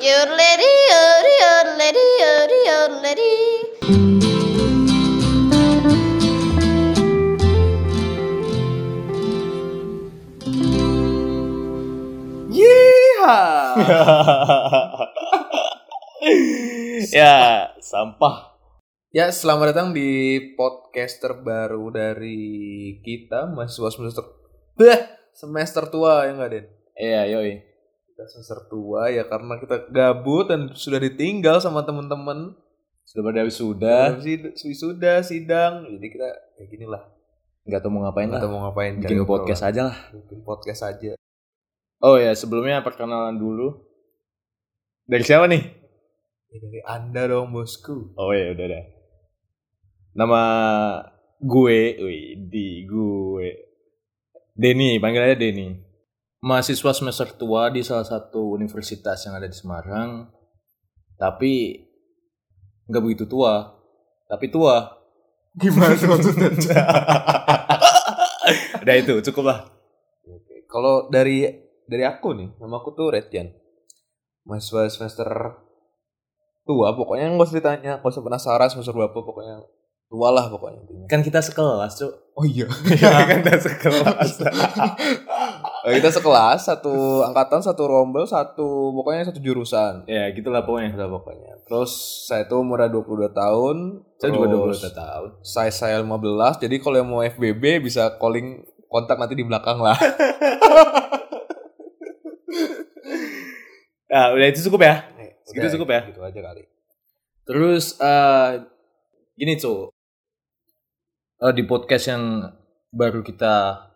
Yodelady, yodel, yodelady, yodel, yodelady. Yeeha. ya, sampah. ya, selamat datang di podcast terbaru dari kita mahasiswa semester Bah, semester tua ya enggak, Den? Iya, yoi. Kita semester tua ya karena kita gabut dan sudah ditinggal sama teman-teman. Sudah pada wisuda, Sid- Wisuda, sidang. Jadi kita kayak gini lah. nggak tahu mau ngapain Nggak lah. tahu mau ngapain. Bikin podcast aja lah. Bikin podcast aja. Oh ya, sebelumnya perkenalan dulu. Dari siapa nih? Ya, dari Anda dong, bosku. Oh ya, udah dah. Nama gue, wih, di gue. Denny, panggil aja Denny. Mahasiswa semester tua di salah satu universitas yang ada di Semarang. Tapi nggak begitu tua. Tapi tua. Gimana tuh maksudnya? Udah itu, cukup lah. Oke. Kalau dari dari aku nih, nama aku tuh Redjan. Mahasiswa semester tua, pokoknya nggak usah ditanya, nggak usah penasaran semester berapa, pokoknya tua lah pokoknya. Kan kita sekelas, Cuk. Oh iya. kan kita sekelas. Eh, kita sekelas, satu angkatan, satu rombel, satu pokoknya satu jurusan. ya, gitulah pokoknya. Udah pokoknya. Terus saya tuh umurnya 22 tahun. Saya juga terus 22 tahun. Saya saya 15. Jadi kalau yang mau FBB bisa calling kontak nanti di belakang lah. Nah, udah itu cukup ya. Segitu Udah, cukup ya? Gitu aja kali. Terus eh gini, Cuk. Eh, di podcast yang baru kita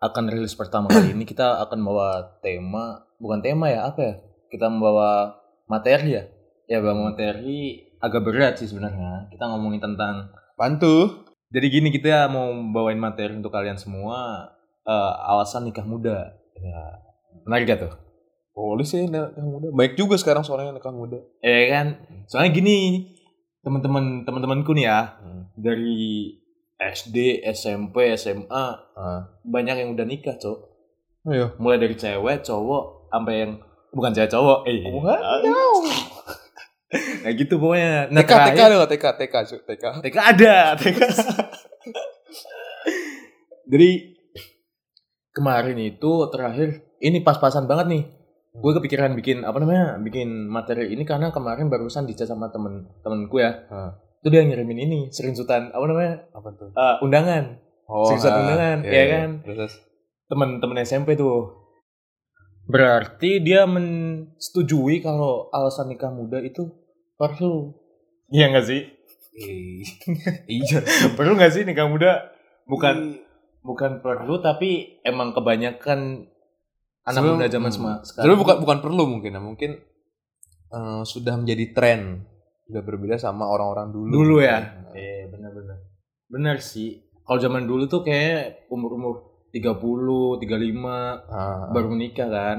akan rilis pertama kali ini kita akan bawa tema, bukan tema ya, apa ya? Kita membawa materi ya. Ya, bawa materi agak berat sih sebenarnya. Kita ngomongin tentang Bantu. Jadi gini kita mau bawain materi untuk kalian semua eh, alasan nikah muda. Ya, menarik gak tuh? Boleh sih nikah muda. Baik juga sekarang soalnya nikah muda. Ya kan? Soalnya gini, teman-teman teman-temanku nih ya Hmm. dari SD, SMP, SMA Ah. banyak yang udah nikah, Cok. Oh iya. Mulai dari cewek, cowok sampai yang bukan cewek cowok. Eh, nah gitu pokoknya. Nah, TK, TK terakhir- dong, TK, TK, cu, TK. TK ada, TK. Jadi kemarin itu terakhir ini pas-pasan banget nih. Gue kepikiran bikin apa namanya? Bikin materi ini karena kemarin barusan dicat sama temen temenku ya. Ah. Itu dia ngirimin ini screenshotan apa namanya? Apa tuh? Eh, undangan. Screenshot ah, undangan, iya, ya iya. kan? Terus. Temen-temen SMP tuh. Berarti dia mensetujui kalau alasan nikah muda itu perlu. Iya gak sih? Ih, iya. perlu gak sih nikah muda? Bukan bukan perlu tapi emang kebanyakan anak Sebenarnya- muda zaman hmm. sema- Sebenarnya bukan bukan perlu mungkin ya, mungkin eh, sudah menjadi tren. Sudah berbeda sama orang-orang dulu. dulu ya. Nah, Iya, benar-benar. Benar sih. Kalau zaman dulu tuh kayak umur-umur 30, 35 ah, baru menikah kan.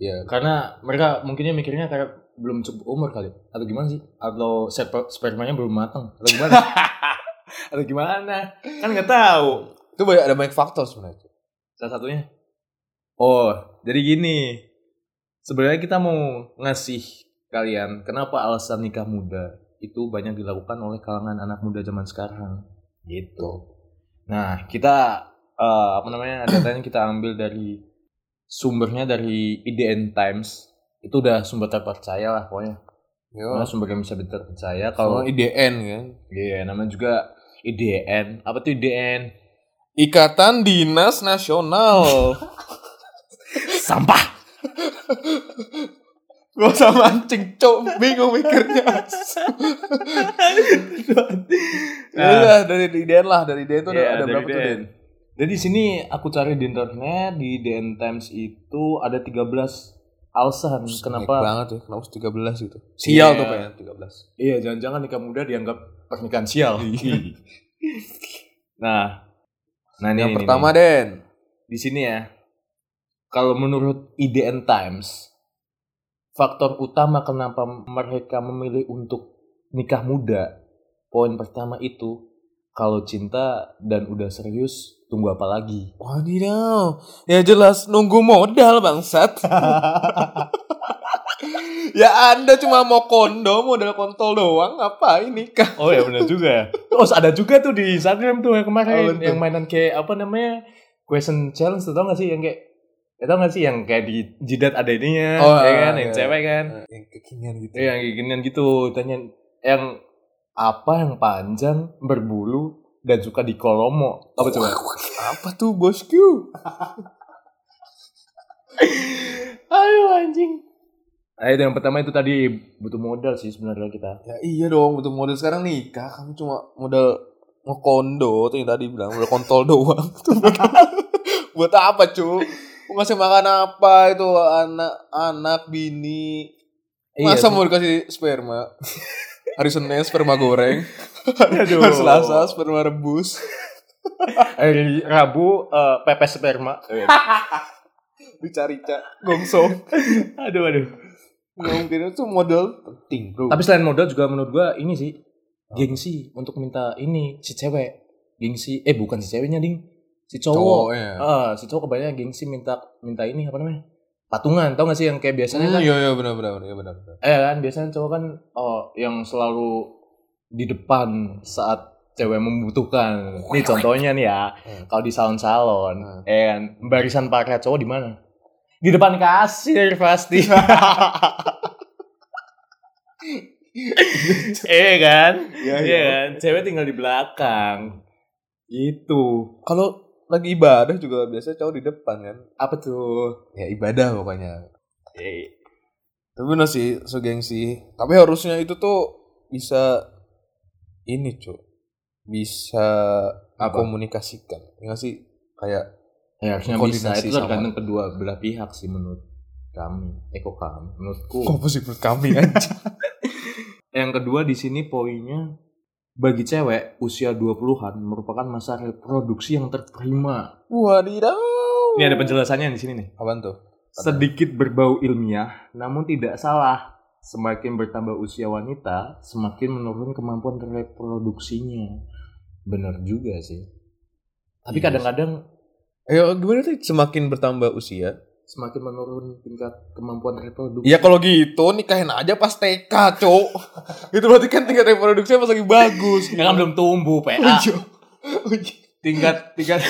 Iya. Karena mereka mungkinnya mikirnya kayak belum cukup umur kali. Atau gimana sih? Atau sper- spermanya belum matang. Atau gimana? Atau gimana? Kan nggak tahu. Itu banyak ada banyak faktor sebenarnya. Salah satunya. Oh, jadi gini. Sebenarnya kita mau ngasih kalian kenapa alasan nikah muda itu banyak dilakukan oleh kalangan anak muda zaman sekarang. Gitu. Nah, kita eh, apa namanya? Datanya kita ambil dari sumbernya dari IDN Times. Itu udah sumber terpercaya lah pokoknya. Yo. Nah, sumber yang bisa terpercaya Kalau IDN kan. iya namanya juga IDN. Apa tuh IDN? Ikatan Dinas Nasional. Sampah. Gak usah mancing, cok. Bingung mikirnya. Iya, dari IDN lah. Dari IDN tuh ada, Iya, ada berapa tuh. Den? Jadi di sini aku cari di internet di DN Times itu ada 13 alasan Baik kenapa banget tuh. Kenapa 13 gitu. Sial Iya. tuh kayaknya 13. iya jangan-jangan nikah muda dianggap pernikahan sial. Iya. nah, nah ini, Yang ini, pertama, ini. Den. di sini ya. Kalau menurut IDN Times, faktor utama kenapa mereka memilih untuk nikah muda, poin pertama itu kalau cinta dan udah serius, tunggu apa lagi? Wadidaw. Ya jelas nunggu modal bangsat. Ya anda cuma mau kondo, modal kontol doang, apa ini kah? Oh ya benar juga ya. Oh ada juga tuh di Instagram tuh yang kemarin tuh? yang mainan kayak apa namanya question challenge tuh tau gak sih yang kayak ya tau gak sih yang kayak di jidat ada ininya Oh, ya kan iya. yang cewek kan Yang kekinian gitu. Iya, yang kayak ginian gitu tanya yang apa yang panjang berbulu dan suka dikolomo apa coba Apa tuh bosku? ayo anjing Nah, itu yang pertama itu tadi butuh modal sih sebenarnya kita. Ya iya dong, butuh modal sekarang nikah, kamu cuma modal ngekondo tuh yang tadi bilang modal kontol doang. Buat, buat apa cu? Ngasih makan apa itu anak anak bini? Iya Masa sih. mau dikasih sperma? Hari Senin sperma goreng, Aduh. hari Selasa sperma rebus, Hari Rabu eh, pepes sperma. dicari-cari gongsong. aduh aduh. Mungkin itu modal penting bro. Tapi selain modal juga menurut gua ini sih gengsi untuk minta ini si cewek. Gengsi eh bukan si ceweknya ding. Si cowok. Cowoknya. Ah, si cowok kebanyakan gengsi minta minta ini apa namanya? Patungan, tau gak sih yang kayak biasanya Hmm, kan? iya iya benar benar benar benar. benar. Eh kan biasanya cowok kan oh yang selalu di depan saat cewek membutuhkan. Nih contohnya nih ya, Hmm. kalau di salon-salon, Hmm. eh kan barisan parkir cowok di mana? Di depan kasir pasti. eh kan? Iya, Iya iya. kan? Cewek tinggal di belakang. Gitu. Kalau lagi ibadah juga biasanya cowok di depan kan. Apa tuh? Ya ibadah pokoknya. Eh, Tapi bener sih, so gengsi. Tapi harusnya itu tuh bisa ini cuy. Bisa Apa? komunikasikan. Enggak sih? Kayak ya harusnya bisa. Itu tergantung kedua belah pihak sih menurut kami. Eh kok kami? Menurutku. sih menurut kami aja. Yang kedua di sini poinnya bagi cewek usia 20-an merupakan masa reproduksi yang terterima. Wadidaw. Ini ada penjelasannya di sini nih. Apaan tuh? Sedikit berbau ilmiah, namun tidak salah. Semakin bertambah usia wanita, semakin menurun kemampuan reproduksinya. Bener juga sih. Tapi Iya kadang-kadang Ayo gimana tuh semakin bertambah usia? Semakin menurun tingkat kemampuan reproduksi. Ya kalau gitu nikahin aja pas TK, Cok. itu berarti kan tingkat reproduksinya pas lagi bagus. Ya kan belum tumbuh, PA. Tingkat tingkat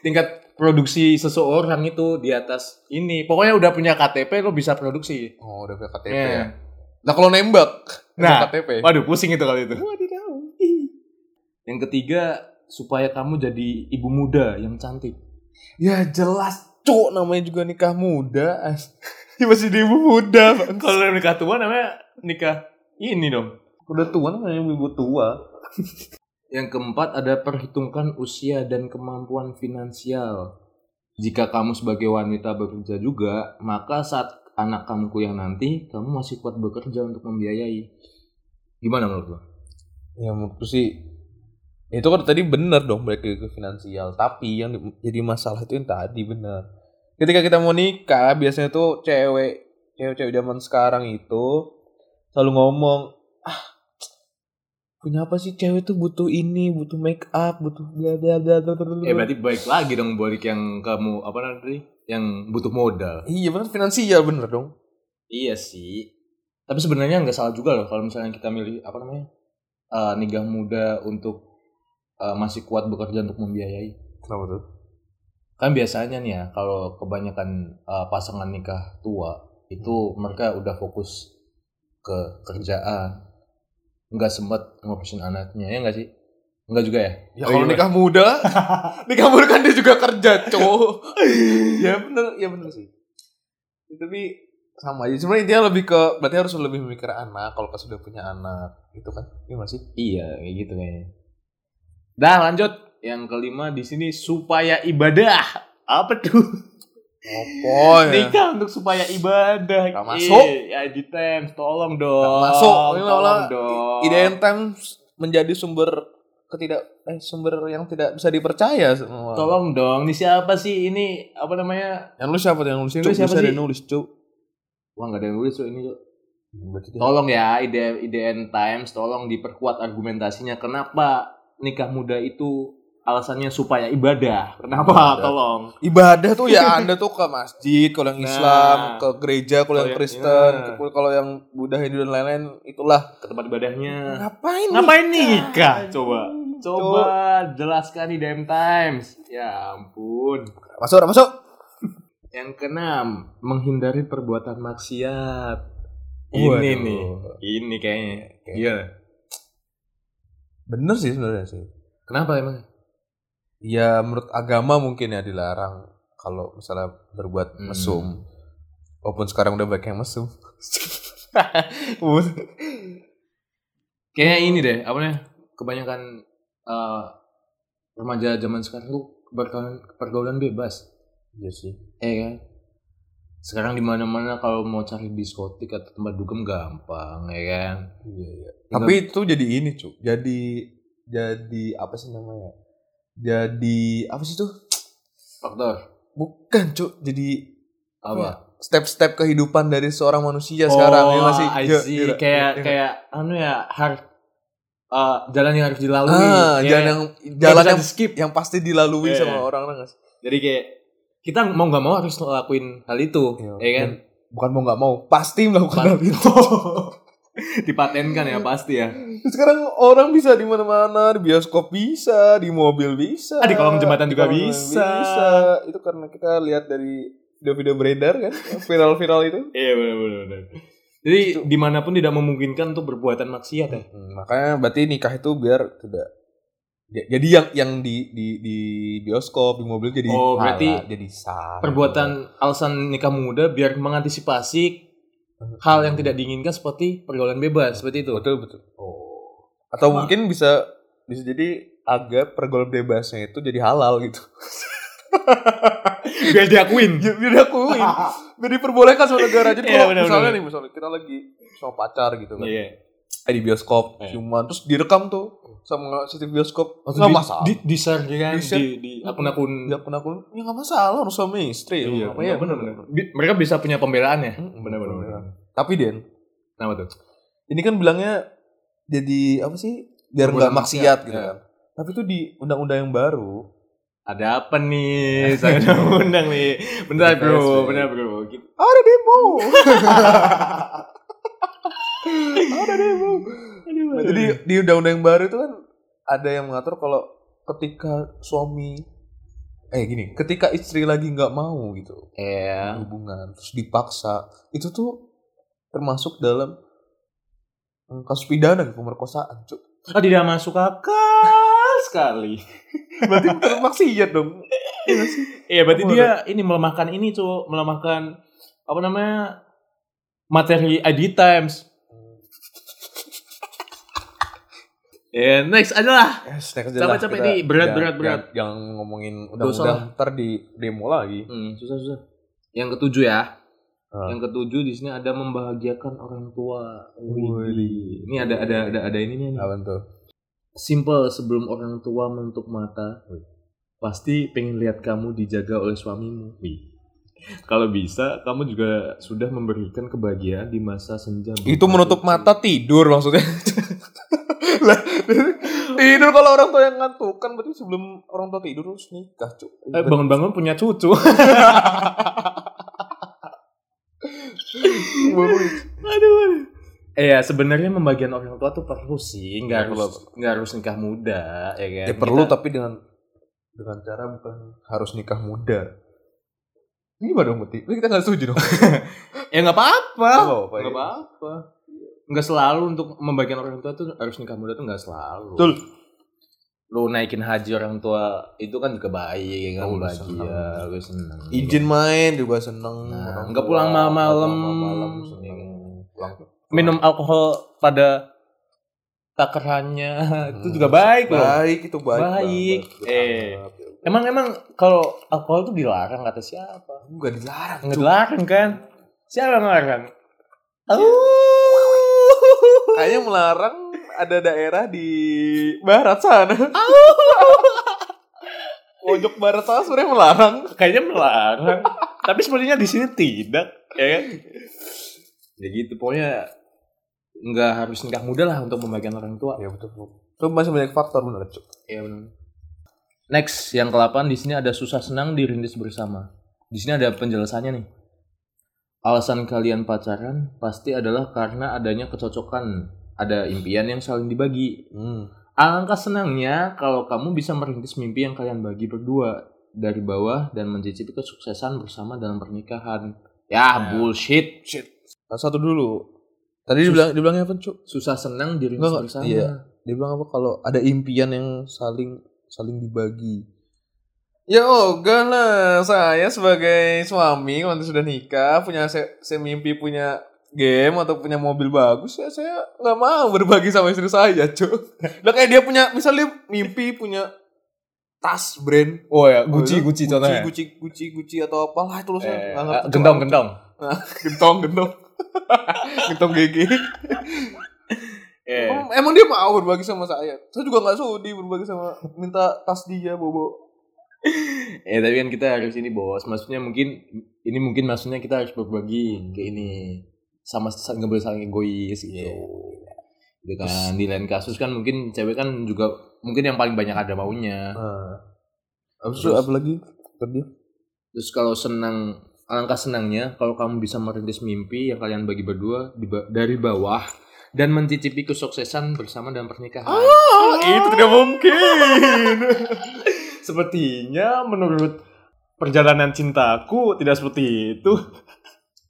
tingkat produksi seseorang itu di atas ini. Pokoknya udah punya KTP lo bisa produksi. Oh, udah punya KTP Iya. ya. Nah, kalau nembak Nah, nah, KTP. Waduh, pusing itu kali itu. Wadidaw. Yang ketiga, supaya kamu jadi ibu muda yang cantik. Ya jelas, Cok, namanya juga nikah muda. Ya masih di ibu muda, Bang. Kalau nikah tua namanya nikah ini dong. Udah tua namanya ibu tua. Yang keempat ada perhitungkan usia dan kemampuan finansial. Jika kamu sebagai wanita bekerja juga, maka saat anak kamu kuliah nanti, kamu masih kuat bekerja untuk membiayai. Gimana menurut lo? Ya menurutku sih itu kan tadi bener dong balik lagi ke finansial tapi yang di- jadi masalah itu yang tadi bener ketika kita mau nikah biasanya tuh cewek cewek-cewek zaman sekarang itu selalu ngomong ah punya apa sih cewek tuh butuh ini butuh make up butuh bla bla bla bla bla. Eh berarti baik lagi dong balik yang kamu apa nanti yang butuh modal. iya bener finansial bener dong Iya sih. Tapi sebenarnya nggak salah juga loh kalau misalnya kita milih apa namanya eh, nikah muda untuk eh, masih kuat bekerja untuk membiayai. kenapa tuh Kan biasanya nih ya kalau kebanyakan eh, pasangan nikah tua itu mereka udah fokus ke kerjaan, nggak sempat ngurusin anaknya ya nggak sih? Nggak juga ya? ya Oh, kalau iya, nikah muda nikah muda kan dia juga kerja cowok ya bener ya bener sih Ya, tapi sama aja sebenarnya dia lebih ke berarti harus lebih memikir anak kalau pas sudah punya anak gitu kan iya masih Iya, kayak gitu kayaknya. Dah lanjut. Yang kelima di sini supaya ibadah. Apa tuh? opo ya Nikah untuk supaya ibadah. Nggak masuk. Ih, ya di Times, tolong dong. Nggak masuk. Ini tolong malah dong. IDN Times menjadi sumber ketidak eh sumber yang tidak bisa dipercaya semua. Tolong dong. Ini siapa sih ini? Apa namanya? Yang lu siapa yang nulis? Ini Cuk, siapa bisa ada sih? yang nulis, Cuk. Wah nggak ada yang nulis tuh ini. Berarti dia- Tolong ya IDN, IDN Times, tolong diperkuat argumentasinya. Kenapa nikah muda itu alasannya supaya ibadah. Kenapa? Ibadah. Tolong. Ibadah tuh ya Anda tuh ke masjid kalau yang Nah. Islam, ke gereja kalau Kalau yang Kristen, ke- kalau yang Buddha, Hindu dan lain-lain itulah. Ke tempat ibadahnya. Ngapain? Ngapain nikah? Coba. Coba jelaskan di DM Times. Ya ampun. Masuk, masuk. Yang keenam, menghindari perbuatan maksiat. Ini Waduh. nih, ini kayaknya. Iya. Bener sih sebenarnya sih. Kenapa emang? Ya menurut agama mungkin ya dilarang kalau misalnya berbuat Hmm. mesum. Walaupun sekarang udah banyak yang mesum. Kayaknya ini deh, apa namanya? Kebanyakan eh, remaja zaman sekarang tuh pergaulan, pergaulan bebas. Iya sih. Eh kan? Sekarang di mana-mana kalau mau cari diskotik atau tempat dugem gampang, ya kan? Iya, iya. Tapi itu jadi ini, Cuk. Jadi jadi apa sih namanya? Jadi apa sih tuh? Faktor Bukan, Cuk. Jadi apa? step-step kehidupan dari seorang manusia sekarang ya masih Oh, I see. kayak kayak anu ya harus eh, jalan yang harus dilalui. ah, Ya, jalan yang jalan yang di-skip. yang pasti dilalui Iya. sama orang-orang nggak sih? Jadi kayak kita mau nggak mau harus ngelakuin hal itu, Iya. ya kan? Bukan mau nggak mau, pasti melakukan hal itu. Dipatenkan ya pasti ya. Sekarang orang bisa di mana-mana, di bioskop bisa, di mobil bisa. Ah, di kolong jembatan juga kolong bisa. bisa. Itu karena kita lihat dari video-video beredar kan, viral-viral itu. Iya benar benar benar. Jadi di mana pun tidak memungkinkan untuk berbuatan maksiat ya. Hmm, makanya berarti nikah itu biar tidak Ja- jadi yang yang di di di bioskop di mobil jadi Oh, berarti halal, jadi sah Perbuatan alasan nikah muda biar mengantisipasi hal yang tidak diinginkan seperti pergaulan bebas seperti itu. betul betul. Oh. Atau mungkin bisa bisa jadi agar pergaulan bebasnya itu jadi halal gitu. Biar diakuin. Ya, biar diakuin. Biar diperbolehkan sama negara. Jadi Iya, kalau misalnya nih misalnya kita lagi sama pacar gitu kan. Iya. Eh, di bioskop Iya. cuman terus direkam tuh sama CCTV bioskop nggak di, masalah Di, di share ya kan Di-share. di, di akun-akun. di akun-akun ya nggak masalah harus suami istri Iya, Apa ya? benar benar. Bi- Mereka bisa punya pembelaan ya. Hmm, Benar benar. benar. benar. tapi Den Kenapa tuh? ini kan bilangnya jadi apa sih biar nggak maksiat maksiat, gitu ya. kan tapi itu di undang-undang yang baru Ada apa nih? Saya udah undang nih. Bentar Di bro, PSB. bentar bro. Kita- ada demo ada demo Nah, jadi di undang-undang yang baru itu kan ada yang mengatur kalau ketika suami eh gini ketika istri lagi nggak mau gitu Iya. hubungan terus dipaksa itu tuh termasuk dalam eh, kasus pidana gitu, pemerkosaan cuk Ah, tidak masuk akal sekali. berarti bukan maksiat dong Iya? Iya, berarti Apa dia ini melemahkan ini tuh, melemahkan apa namanya materi ID Times. Ya, next adalah Yes, next aja lah. Capek-capek nih, berat, berat, berat. Jangan, jangan ngomongin Dosa undang-undang ntar di demo lagi. hmm, susah susah. Yang ketujuh ya. Ah. Yang ketujuh di sini ada membahagiakan orang tua. Wih. Wih. Ini ada ada ada ada ininya nih. Apa tuh? Simple sebelum orang tua menutup mata, pasti pengen lihat kamu dijaga oleh suamimu. Wih. Kalau bisa, kamu juga sudah memberikan kebahagiaan di masa senja. Itu menutup mata tidur maksudnya. Tidur kalau orang tua yang ngantuk kan berarti sebelum orang tua tidur harus nikah, Cuk. Eh, bangun-bangun punya cucu. aduh. Eh ya sebenarnya membagian orang tua tuh perlu sih, nggak Perlu. harus nggak harus nikah muda, ya kan? Ya perlu Kita- tapi dengan dengan cara bukan harus nikah muda. Ini gimana dong, Muti? Ini kita nggak setuju dong. ya nggak apa-apa. Nggak apa-apa, Nggak ya. selalu untuk membagian orang tua tuh harus nikah muda tuh nggak selalu. Betul. Lu naikin haji orang tua itu kan juga baik, kan Oh, bahagia, lu seneng. Izin main juga seneng. Nah, nggak pulang malam-malam. malam seneng. Iya. Pulang minum alkohol pada takarannya itu juga baik loh. Baik itu baik. Baik. Eh. Emang emang kalau alkohol tuh dilarang kata siapa? enggak dilarang. Nggak Cuk. dilarang kan? Siapa yang melarang? Kayaknya melarang ada daerah di barat sana. Pojok barat sana sebenarnya melarang. Kayaknya melarang. Tapi sepertinya di sini tidak, ya kan? Ya gitu, pokoknya nggak harus nikah muda lah untuk membagian orang tua. Ya betul. Itu masih banyak faktor benar, Cuk. Ya benar. Next, yang ke-8 di sini ada susah senang dirintis bersama. Di sini ada penjelasannya nih. Alasan kalian pacaran pasti adalah karena adanya kecocokan, ada impian yang saling dibagi. Hmm. Alangkah senangnya kalau kamu bisa merintis mimpi yang kalian bagi berdua dari bawah dan mencicipi kesuksesan bersama dalam pernikahan. Ya, Nah. bullshit. Shit. Satu dulu. Tadi dibilang dibilangnya apa, Cuk? Susah senang enggak. bersama. Iya. Dia bilang apa kalau ada impian yang saling saling dibagi. Ya ogah lah, saya sebagai suami waktu sudah nikah punya saya, saya mimpi punya game atau punya mobil bagus ya saya nggak mau berbagi sama istri saya cuy. Lah kayak dia punya misalnya mimpi punya tas brand Oh ya, Gucci, Gucci, Gucci, Gucci, Gucci, Gucci atau apalah itu loh saya Eh, nggak ngerti. gentong, gentong. Nah, gentong, gentong. gentong GG. Eh. Em- Emang dia mau berbagi sama saya? Saya juga nggak sudi berbagi sama minta tas dia bobo. Eh tapi kan kita harus ini bos. Maksudnya mungkin ini mungkin maksudnya kita harus berbagi ke ini sama nggak boleh saling egois gitu. Gitu kan. Di lain kasus kan mungkin cewek kan juga mungkin yang paling banyak ada maunya. Nah, abis Terus? apa lagi? Tadi Terus kalau senang alangkah senangnya kalau kamu bisa merintis mimpi yang kalian bagi berdua di dari bawah dan mencicipi kesuksesan bersama dalam pernikahan. Ah, itu tidak mungkin. Sepertinya menurut perjalanan cintaku tidak seperti itu.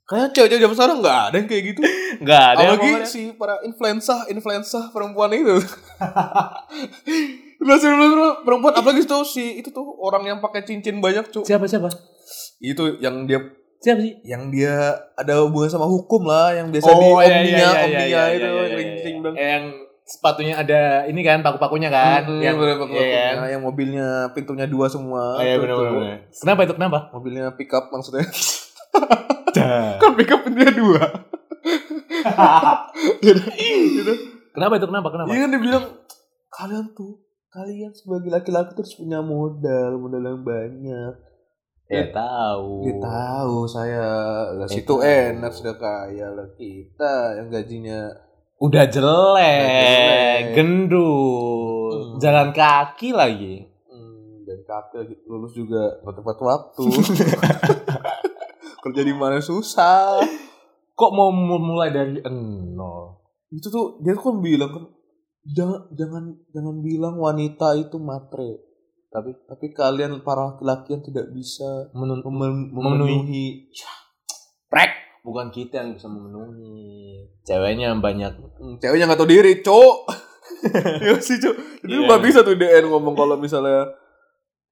Kayak cewek-cewek zaman sekarang nggak ada yang kayak gitu. Enggak ada yang Apalagi si para influencer, influencer perempuan itu. Influencer influencer perempuan apalagi tuh si itu tuh orang yang pakai cincin banyak cuy. Siapa siapa? Itu yang dia Siapa sih? yang dia ada hubungan sama hukum lah yang biasa Oh, di iya, omnia omnia itu iya, yang cincin bilang Eh, yang sepatunya ada ini kan paku-pakunya kan Hmm, yang bener, bener, iya kan? bener. yang mobilnya pintunya dua semua Oh, iya tuh. benar. Kenapa itu kenapa? mobilnya pick up maksudnya kan pick up pintunya dua gitu, gitu. kenapa itu kenapa? Kenapa? Iya kan dia bilang kalian tuh kalian sebagai laki-laki terus punya modal modal yang banyak Ya tahu. dia tahu saya lah Eh, situ enak sudah kaya lah kita yang gajinya Udah jelek, jelek. gendut, Hmm. jalan kaki lagi. hmm, dan kakek lagi lulus juga tepat waktu kerja di mana susah Kok mau mulai dari nol? itu tuh dia kan bilang kan jangan jangan jangan bilang wanita itu matre tapi tapi kalian para laki-laki yang tidak bisa Memenuhi. memenuhi Prek, bukan kita yang bisa memenuhi. Ceweknya yang banyak. Hmm, ceweknya nggak tahu diri cok ya sih cok jadi Iya. nggak bisa tuh DN ngomong kalau misalnya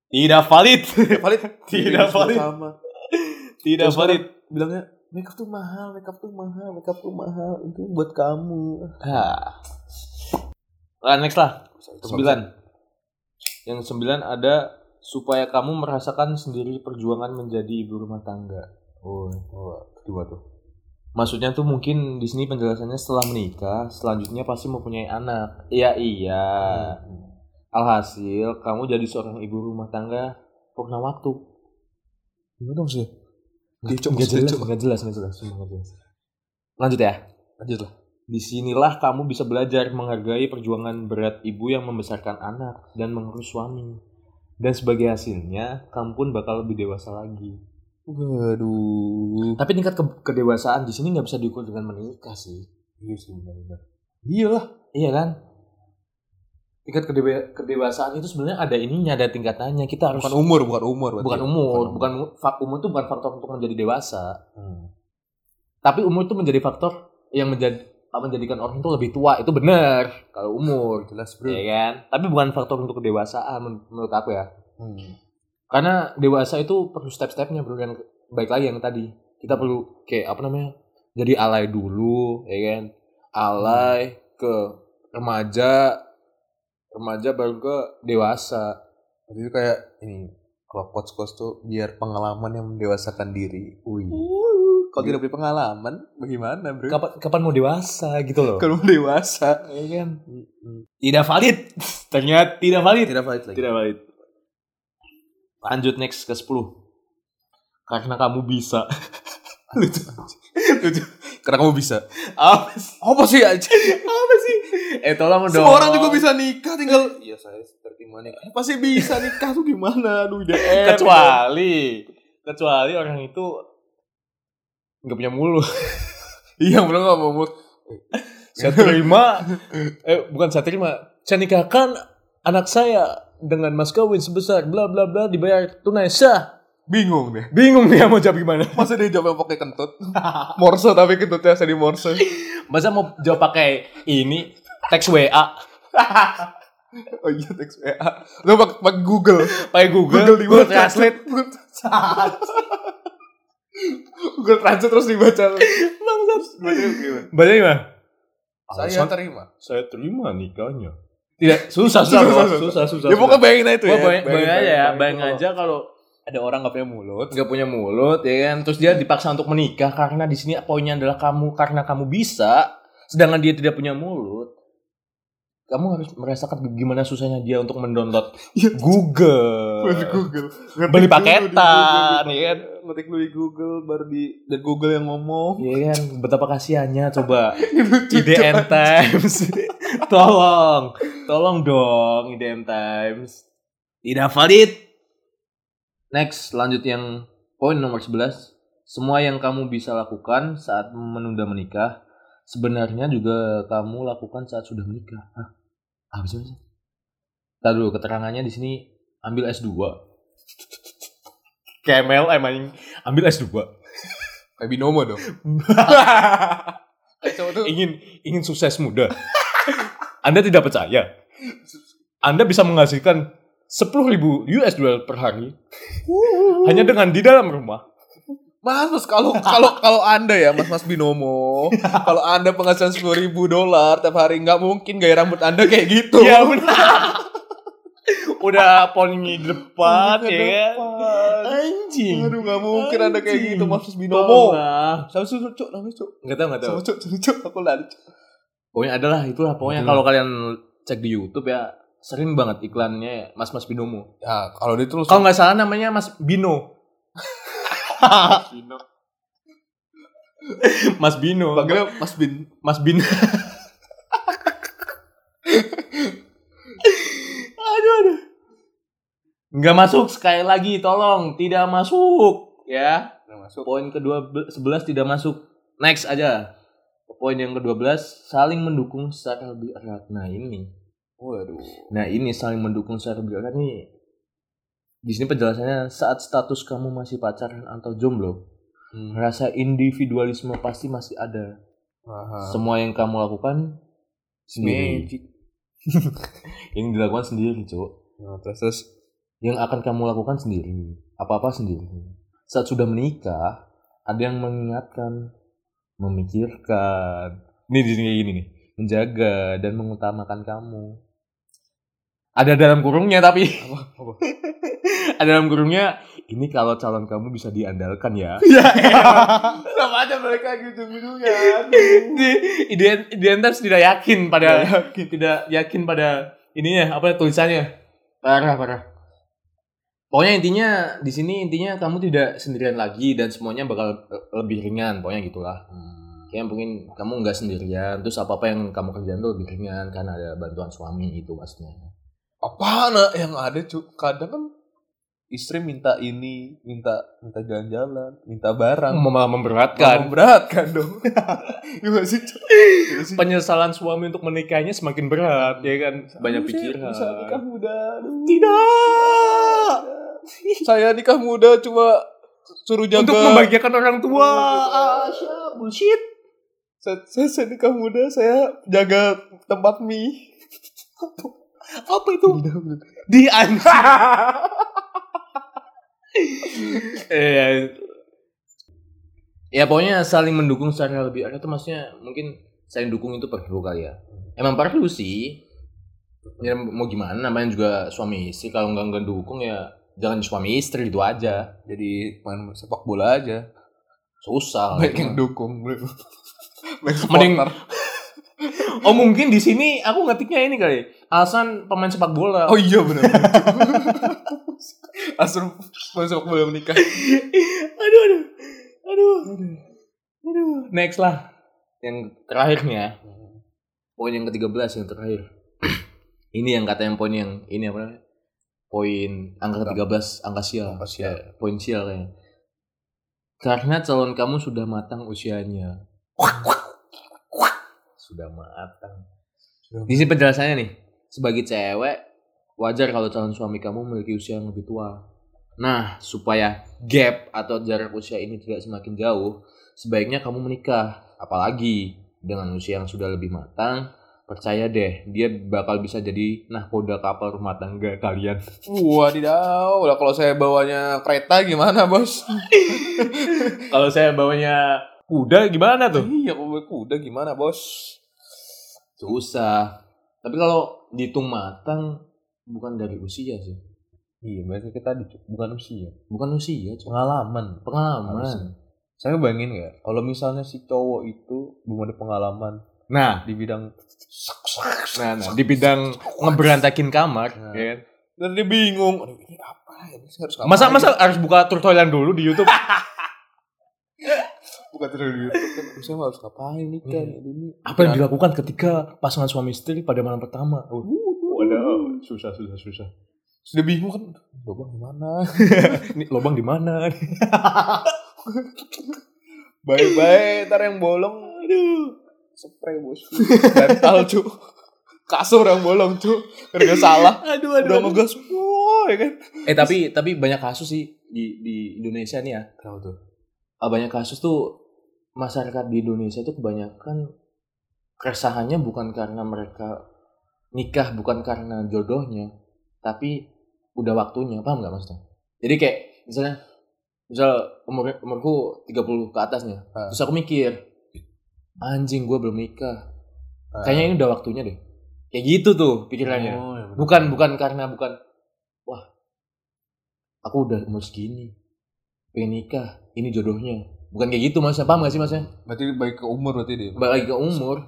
Tidak valid. valid Tidak valid. sama Tidak Terus valid. bilangnya makeup tuh mahal makeup tuh mahal makeup tuh mahal itu buat kamu. Lah, next lah. Sembilan. Yang sembilan ada supaya kamu merasakan sendiri perjuangan menjadi ibu rumah tangga. Oh, kedua tuh maksudnya tuh mungkin di sini penjelasannya setelah menikah, selanjutnya pasti mempunyai anak. Iya iya. Alhasil kamu jadi seorang ibu rumah tangga purna waktu. gimana dong sih nggak maksudnya, jelas, nggak jelas, nggak jelas, nggak jelas. Lanjut ya. lanjut lah Di sinilah kamu bisa belajar menghargai perjuangan berat ibu yang membesarkan anak dan mengurus suami. Dan sebagai hasilnya, kamu pun bakal lebih dewasa lagi. Waduh Tapi tingkat ke- kedewasaan di sini nggak bisa diukur dengan menikah sih. iya sih benar-benar Iyalah, iya kan? Tingkat kedewa- kedewasaan itu sebenarnya ada ininya, ada tingkatannya. Kita harus bukan umur bukan umur berarti bukan ya? umur, bukan fa- umur itu bukan faktor untuk menjadi dewasa. Hmm. Tapi umur itu menjadi faktor yang menjadi menjadikan orang itu lebih tua itu benar kalau umur jelas bro ya kan tapi bukan faktor untuk kedewasaan men- menurut aku ya Hmm. Karena dewasa itu perlu step-stepnya bro. Yang baik lagi yang tadi. Kita perlu kayak apa namanya jadi alay dulu ya kan? Alay ke remaja remaja baru ke dewasa. Jadi itu kayak ini kalau coach coach tuh biar pengalaman yang mendewasakan diri. Wih. Kalau tidak punya pengalaman, bagaimana bro? kapan kapan mau dewasa gitu loh. Kalau dewasa, ya kan? Tidak valid. Ternyata tidak valid. Tidak valid lagi. tidak valid lanjut next ke 10 karena kamu bisa Lucu, lucu. Karena kamu bisa. Apa sih? Apa sih aja? Apa sih? Eh tolong dong. Semua orang juga bisa nikah tinggal Iya saya terima nikah. Pasti bisa nikah tuh gimana? Aduh udah Kecuali kecuali orang itu nggak punya mulut. Iya belum nggak mau mood. Saya terima eh bukan saya terima. Saya nikahkan anak saya dengan mas kawin sebesar bla bla bla dibayar tunai sah. Bingung deh. Bingung dia mau jawab gimana. Masa dia jawab pakai kentut? morse tapi kentutnya saya di morse. Masa mau jawab pakai ini teks WA, Oh iya teks WA. Lo pakai pakai Google. pakai Google, Google di Google Translate. Google Translate terus dibaca. Bangsat. Dibaca gimana? Baca gimana? Saya terima. saya terima nikahnya. Tidak, susah, susah, susah, susah, susah. Ya pokoknya bayangin aja itu ya. Wah, bayang, bayang aja ya, bayang kalau aja kalau Ada orang gak punya mulut. nggak punya mulut ya kan, terus dia dipaksa untuk menikah karena di sini poinnya adalah kamu karena kamu bisa, sedangkan dia tidak punya mulut. Kamu harus merasakan gimana susahnya dia untuk mendownload Iya. Google. Google. Beli paketan, Google, ya kan? Ngetik dulu di Google baru di dan Google yang ngomong. Iya kan, betapa kasihannya coba IDN Times. tolong, tolong dong IDN Times. Tidak valid. Next, lanjut yang poin nomor 11. Semua yang kamu bisa lakukan saat menunda menikah, sebenarnya juga kamu lakukan saat sudah menikah. Hah? Apa sih? Tadi dulu keterangannya di sini ambil S2. Kemel emang ambil S2. Kayak binomo dong. Tuh. ingin ingin sukses muda. Anda tidak percaya. Anda bisa menghasilkan 10.000 US dollar per hari hanya dengan di dalam rumah. Mas, mas kalau kalau kalau anda ya, mas mas binomo, kalau anda penghasilan sepuluh ribu dolar tiap hari nggak mungkin gaya rambut anda kayak gitu. Ya benar. Udah poni di depan ya kan. Anjing. Aduh nggak mungkin anda kayak gitu mas binomo. Sama susu cuk, namanya cuk. Nggak tahu nggak tahu. Sama cuk, sama cuk, aku lari. Cuk. Pokoknya adalah itulah pokoknya kalau kalian cek di YouTube ya sering banget iklannya Mas Mas Binomo. Ya kalau dia tuh Kalau nggak salah namanya Mas Bino. Bino. Mas Bino. Panggilnya Mas Bin. Mas Bin. aduh, aduh. Nggak masuk sekali lagi, tolong tidak masuk ya. Udah masuk. Poin kedua sebelas tidak masuk. Next aja. Poin yang ke-12 saling mendukung secara lebih erat. Nah, ini. Waduh. Nah, ini saling mendukung secara lebih erat nih. Di sini penjelasannya saat status kamu masih pacaran atau jomblo, Hmm. rasa individualisme pasti masih ada. Aha. Semua yang kamu lakukan sendiri. Yang dilakukan sendiri cowok Nah, terus, terus yang akan kamu lakukan sendiri. Apa apa sendiri. Saat sudah menikah ada yang mengingatkan memikirkan. Ini di sini gini nih. Menjaga dan mengutamakan kamu. Ada dalam kurungnya tapi. Apa? ada dalam kurungnya ini kalau calon kamu bisa diandalkan ya. Ya, sama aja mereka gitu ujungnya. di ident- identitas tidak yakin pada tidak yakin pada ininya apa tulisannya? Parah parah pokoknya intinya di sini intinya kamu tidak sendirian lagi dan semuanya bakal lebih ringan pokoknya gitulah. Kayak mungkin kamu nggak sendirian terus apa apa yang kamu kerjain tuh lebih ringan karena ada bantuan suami itu maksudnya. Apa nah yang ada cuk? Kadang kan istri minta ini, minta minta jalan-jalan, minta barang. malah Kan memberatkan beratkan dong. Gimana sih? Penyesalan suami untuk menikahnya semakin berat ya kan banyak Aduh, pikiran Bisa nikah muda. Aduh. tidak Saya nikah muda cuma suruh jaga. untuk membahagiakan orang tua Asya, bullshit saya, saya, saya nikah muda, saya jaga tempat mie. apa itu di anjing eh ya pokoknya saling mendukung secara lebih erat itu maksudnya mungkin saling dukung itu perlu kali ya emang perlu sih ya mau gimana namanya juga suami istri kalau nggak nggak dukung ya jangan suami istri itu aja Jadi main sepak bola aja. susah Baik yang dukung. Mending-. Oh mungkin di sini aku ngetiknya ini kali alasan pemain sepak bola Oh iya benar. Asal main sepak bola menikah. aduh aduh aduh aduh next lah yang terakhirnya poin yang ke-13 yang terakhir. ini yang kata yang poin yang ini apa namanya? Poin angka ke-13 angka sial. Angka sial. Ya, poin sial ya. Karena calon kamu sudah matang usianya. Sudah matang. Di sini penjelasannya nih. Sebagai cewek, wajar kalau calon suami kamu memiliki usia yang lebih tua. Nah, supaya gap atau jarak usia ini tidak semakin jauh, sebaiknya kamu menikah. Apalagi dengan usia yang sudah lebih matang, percaya deh, dia bakal bisa jadi nahkoda kapal rumah tangga kalian. Wadidaw, lah kalau saya bawanya kereta gimana bos? Kalau saya bawanya kuda gimana tuh? iya, kuda gimana bos? Susah. Tapi kalau dihitung matang, bukan dari usia sih. Iya, berarti kita di, bukan usia, Bukan usia, cuma pengalaman. pengalaman. Harusnya. Saya bayangin ya, kalau misalnya si cowok itu belum ada pengalaman Nah, di bidang nah, nah, di bidang ngeberantakin kamar, Nah. ya kan? dan dia bingung, ini apa ini harus ngapain? Masa masa harus buka tutorial dulu di YouTube? bukan terlalu YouTube kan Aduh, saya harus ngapain nih kan Hmm. ini. Apa yang dilakukan ketika pasangan suami istri pada malam pertama? Oh, Waduh, susah susah susah. sudah bingung kan? Lubang di mana? Ini lubang di mana? baik-baik ntar yang bolong. Aduh. Spray bos. Bantal cu. Kasur yang bolong cu. Karena salah. Aduh, udah ngegas wow, ya kan? Eh tapi tapi banyak kasus sih di di Indonesia nih ya. tahu tuh? Ah, banyak kasus tuh masyarakat di Indonesia itu kebanyakan keresahannya bukan karena mereka nikah bukan karena jodohnya tapi udah waktunya paham nggak maksudnya jadi kayak misalnya misal umur umurku 30 ke atas nih Ah. terus aku mikir anjing gue belum nikah Ah. kayaknya ini udah waktunya deh kayak gitu tuh pikirannya Oh, ya bener. bukan bukan karena bukan wah aku udah umur segini pengen nikah ini jodohnya bukan kayak gitu maksudnya paham gak sih maksudnya berarti baik ke umur berarti dia lagi ke umur.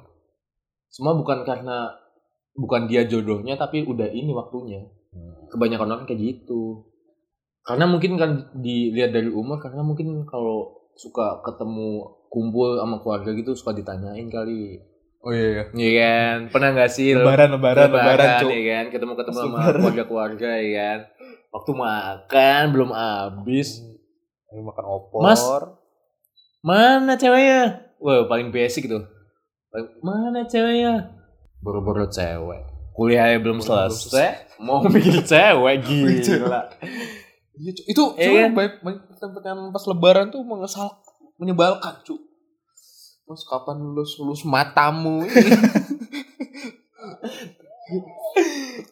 Semua bukan karena bukan dia jodohnya tapi udah ini waktunya. Hmm. kebanyakan orang kayak gitu. Karena mungkin kan dilihat dari umur karena mungkin kalau suka ketemu kumpul sama keluarga gitu suka ditanyain kali. Oh iya iya. Iya kan? Pernah gak sih? Lebaran lebaran lebaran cu ya kan? Ketemu ketemu sama lebaran. keluarga-keluarga ya kan? Waktu makan belum habis. Ayo makan opor. Mas. Mana ceweknya? Wah paling basic tuh mana ceweknya? Boro-boro cewek. Kuliahnya belum selesai mau mikir cewek gila. Iya, itu Iya cuma kan? baik baik pertanyaan pas lebaran tuh mengesal menyebalkan cu. Mas kapan lulus lulus matamu ini?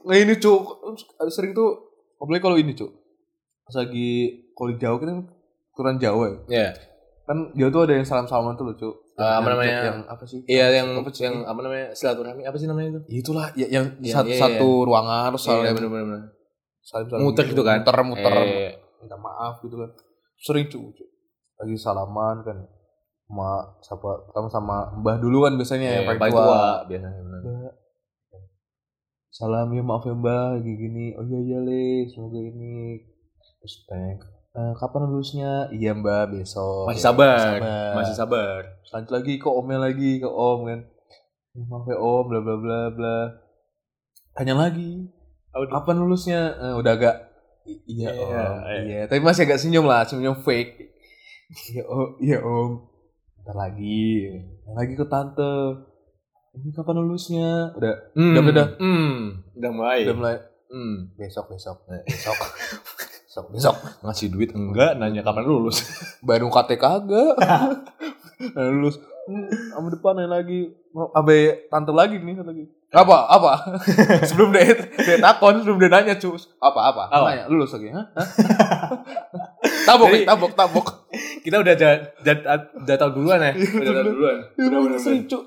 Nah ini cu. Sering tuh apalagi kalau ini cu. Pas lagi kalau di Jawa kan kurang Jawa ya. Ya kan Jawa tuh ada yang salam salaman tuh loh cu Ah, apa Yang- namanya? yang apa sih? Iya yang apa sih? yang apa namanya? Silaturahmi apa sih namanya itu? Itulah ya, yang Iya, satu, iya, satu ruangan terus saling iya benar-benar saling saling Muter gitu kan? muter muter. Eh, minta maaf gitu kan. Sering cu, cu. lagi salaman kan. Sama siapa pertama sama mbah dulu kan biasanya yang eh, paling tua, tua biasanya benar. Mbak, salam ya maaf ya mbak gini gini. Oh iya iya le semoga ini. Terus tanya "Eh, kapan lulusnya iya mbak besok. Masih Ya, sabar. masih sabar. Lanjut lagi ke omnya lagi ke om kan. "Ya, maaf ya om bla bla bla bla. Tanya lagi. Kapan lulusnya Eh, udah agak "I- iya Iya, om. iya. iya tapi masih agak senyum lah senyum fake. Iya om iya om. Ntar lagi. Ntar lagi ke tante. Ini kapan lulusnya udah Hmm, Udah, udah. hmm, udah mulai. udah mulai. Hmm, besok besok. Eh, besok besok besok ngasih duit enggak, nanya kapan lulus. baru KT kagak Nah, lulus Hmm, sama depan yang lagi abe tante lagi nih lagi apa apa sebelum dia dia takon sebelum dia nanya cus apa apa Apa? nanya lulus lagi Hah? Tabok Jadi- tabok tabok Kita udah udah, udah, udah tahu duluan ya. Iya, Udah tahu bener. duluan. Bener, bener, sering bener. cu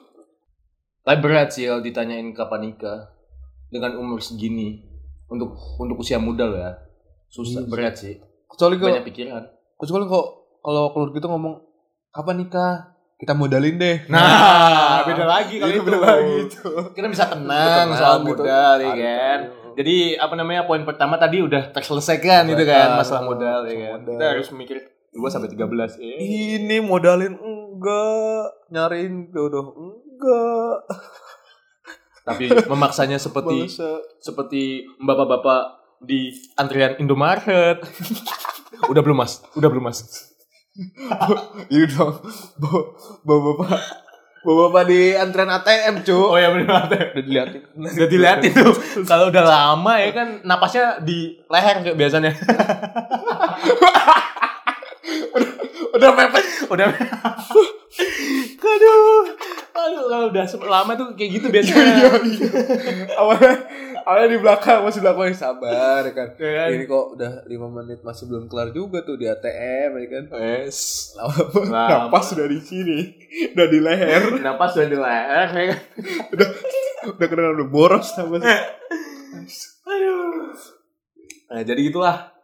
Tapi berat sih kalau ditanyain kapan nikah dengan umur segini untuk untuk usia muda loh ya. Susah, Iya sih. berat sih. kecuali Banyak pikiran. kecuali kalau kalau keluarga kita ngomong kapan nikah kita modalin deh Nah, beda lagi kalau Itu itu. beda lagi itu Kita bisa tenang soal gitu. modal ya kan. Jadi apa namanya poin pertama tadi udah terselesaikan itu kan masalah modal ya kan. modal. Kita harus mikir 2 sampai 13 ya. ini modalin enggak nyariin jodoh enggak Tapi memaksanya seperti Bangsa. seperti bapak-bapak di antrian Indomaret. Udah belum mas? Udah belum mas? Iya dong. Bapak-bapak bapak di antrean ATM, cu. Oh ya benar. Udah dilihatin. Udah dilihatin tuh. Kalau udah lama ya kan napasnya di leher kayak biasanya. Udah mepet. udah. Aduh. Aduh kalau udah lama tuh kayak gitu biasanya. awalnya awalnya di belakang masih belakang sabar ya kan. Ya kan? Ini kok udah 5 menit masih belum kelar juga tuh di ATM ya kan. Wes. Lama, napas sudah di sini, udah di leher, Napas udah di leher ya kan. udah udah kena udah boros napas. Aduh. Nah, jadi gitulah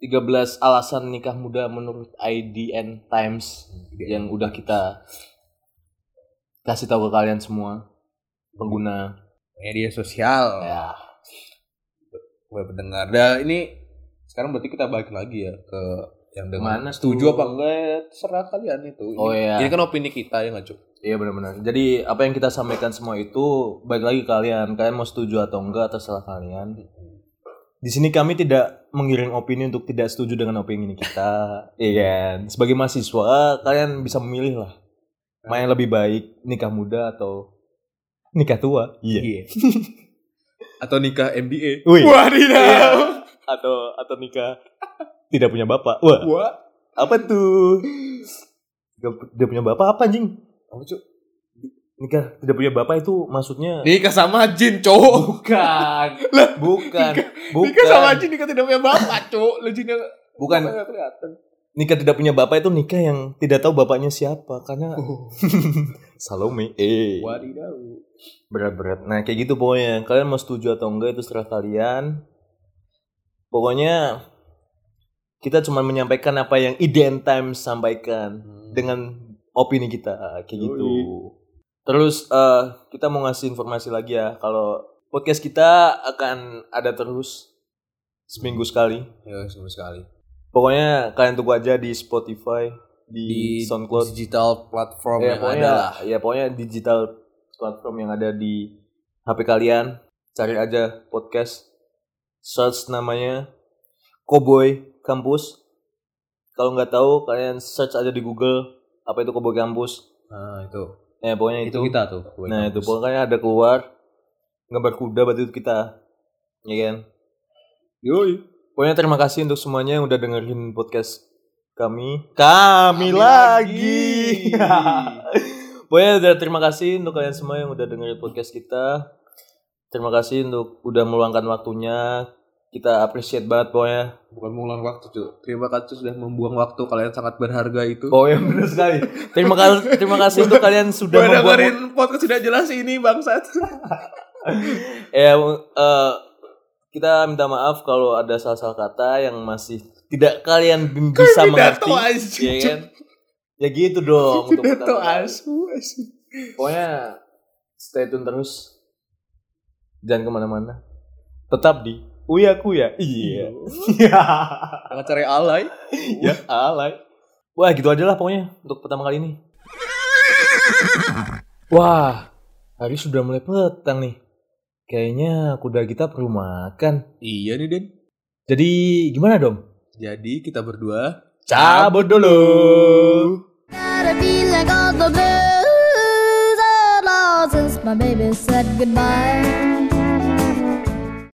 13 alasan nikah muda menurut IDN Times yang udah kita kasih tahu ke kalian semua pengguna Media sosial. ya Gue pendengar. Dah ini sekarang berarti kita balik lagi ya ke yang dengan Mana setuju tuh? apa enggak ya, terserah kalian itu. Ini, Oh, iya. Ini kan opini kita ya nggak Cuk? Iya benar-benar. Jadi apa yang kita sampaikan semua itu baik lagi kalian. Kalian mau setuju atau enggak terserah kalian. Di sini kami tidak mengiring opini untuk tidak setuju dengan opini kita. Iya kan? Sebagai mahasiswa kalian bisa memilih lah. Mana yang lebih baik nikah muda atau nikah tua? Iya. Atau nikah MBA. Wih. Wadidaw. Iya. Atau atau nikah tidak punya bapak. Wah, Wah. apa tuh? Tidak punya bapak apa anjing? Apa Cuk? Nikah tidak punya bapak itu maksudnya Nikah sama jin, cowok. Bukan. Bukan. Bukan. Nikah sama jin, nikah tidak punya bapak, cowok. Lu Bukan. kelihatan. Nikah tidak punya bapak itu nikah yang tidak tahu bapaknya siapa karena Oh. Salome. Eh. Berat-berat. Nah, kayak gitu pokoknya. Kalian mau setuju atau enggak itu serah kalian. Pokoknya kita cuma menyampaikan apa yang IDN Times sampaikan dengan opini kita kayak gitu. Terus eh, kita mau ngasih informasi lagi ya kalau podcast kita akan ada terus seminggu sekali. Ya, sama sekali. Pokoknya kalian tunggu aja di Spotify, di, Di SoundCloud, digital platform ya, yang pokoknya, ada lah. ya pokoknya digital platform yang ada di HP kalian. Cari aja podcast, search namanya Cowboy Campus. Kalau nggak tahu kalian search aja di Google apa itu Cowboy Campus. Nah, itu. Ya pokoknya Itu itu. kita tuh. Nah itu pokoknya ada keluar gambar kuda berarti itu kita, ya kan? Yoi. Pokoknya terima kasih untuk semuanya yang udah dengerin podcast kami. Kami, Kami lagi. lagi. Pokoknya udah terima kasih untuk kalian semua yang udah dengerin podcast kita. Terima kasih untuk udah meluangkan waktunya. Kita appreciate banget pokoknya. Bukan mengulang waktu, Cuk. Terima kasih sudah membuang waktu kalian sangat berharga itu. Oh ya benar sekali. Terima kasih terima kasih untuk kalian sudah Udah membuang podcast sudah jelas ini bangsat. ya eh, kita minta maaf kalau ada salah-salah kata yang masih tidak kalian bisa mengerti. aja, Ya kan? Ya gitu dong untuk Pidato asu, asu. Pokoknya stay tune terus. Jangan ke mana-mana. Tetap di Uya Kuya. Iya. Jangan cari alay. ya, alay. Wah, gitu aja lah pokoknya untuk pertama kali ini. Wah, hari sudah mulai petang nih. Kayaknya kuda kita perlu makan. Iya nih, Den. Jadi gimana dong? Jadi kita berdua Cabut dulu.